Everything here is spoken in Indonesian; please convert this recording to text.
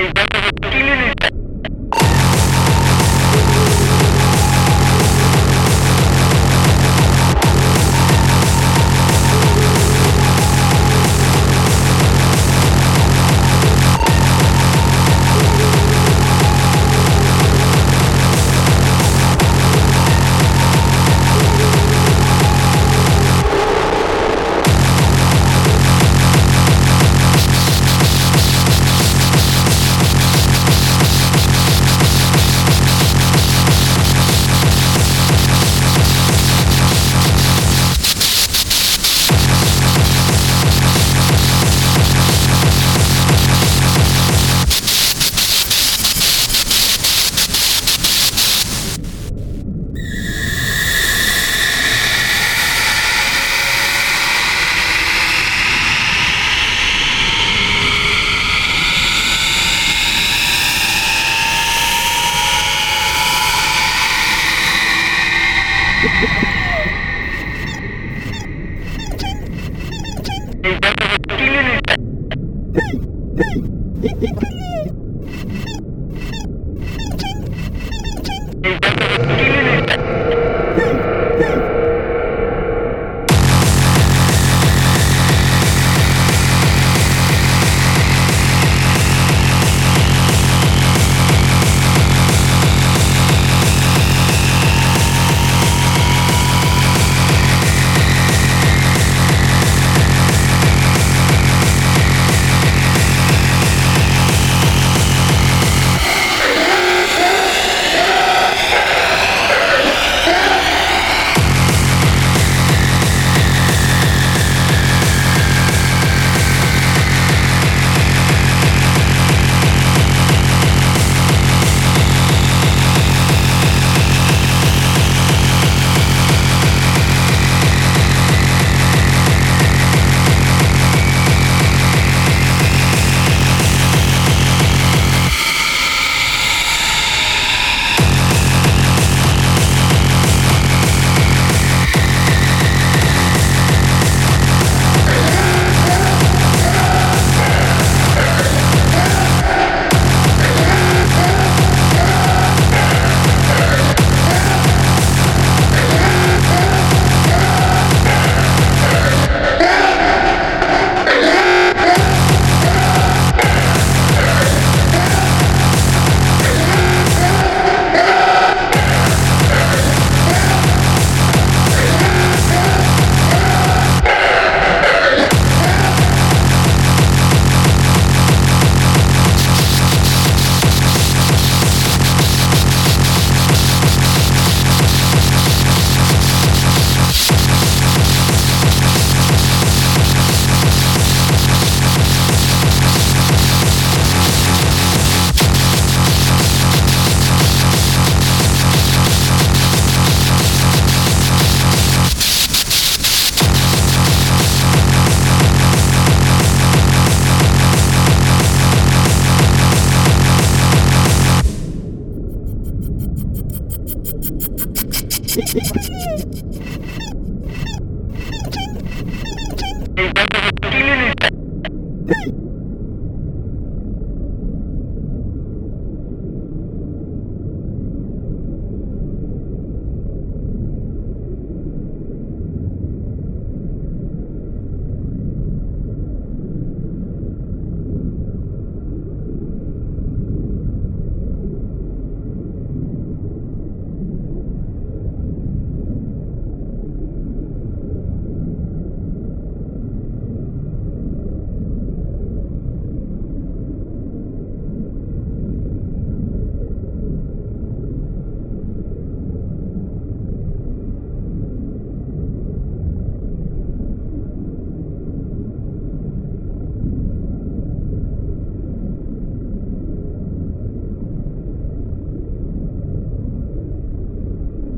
Is that Thank Thank you.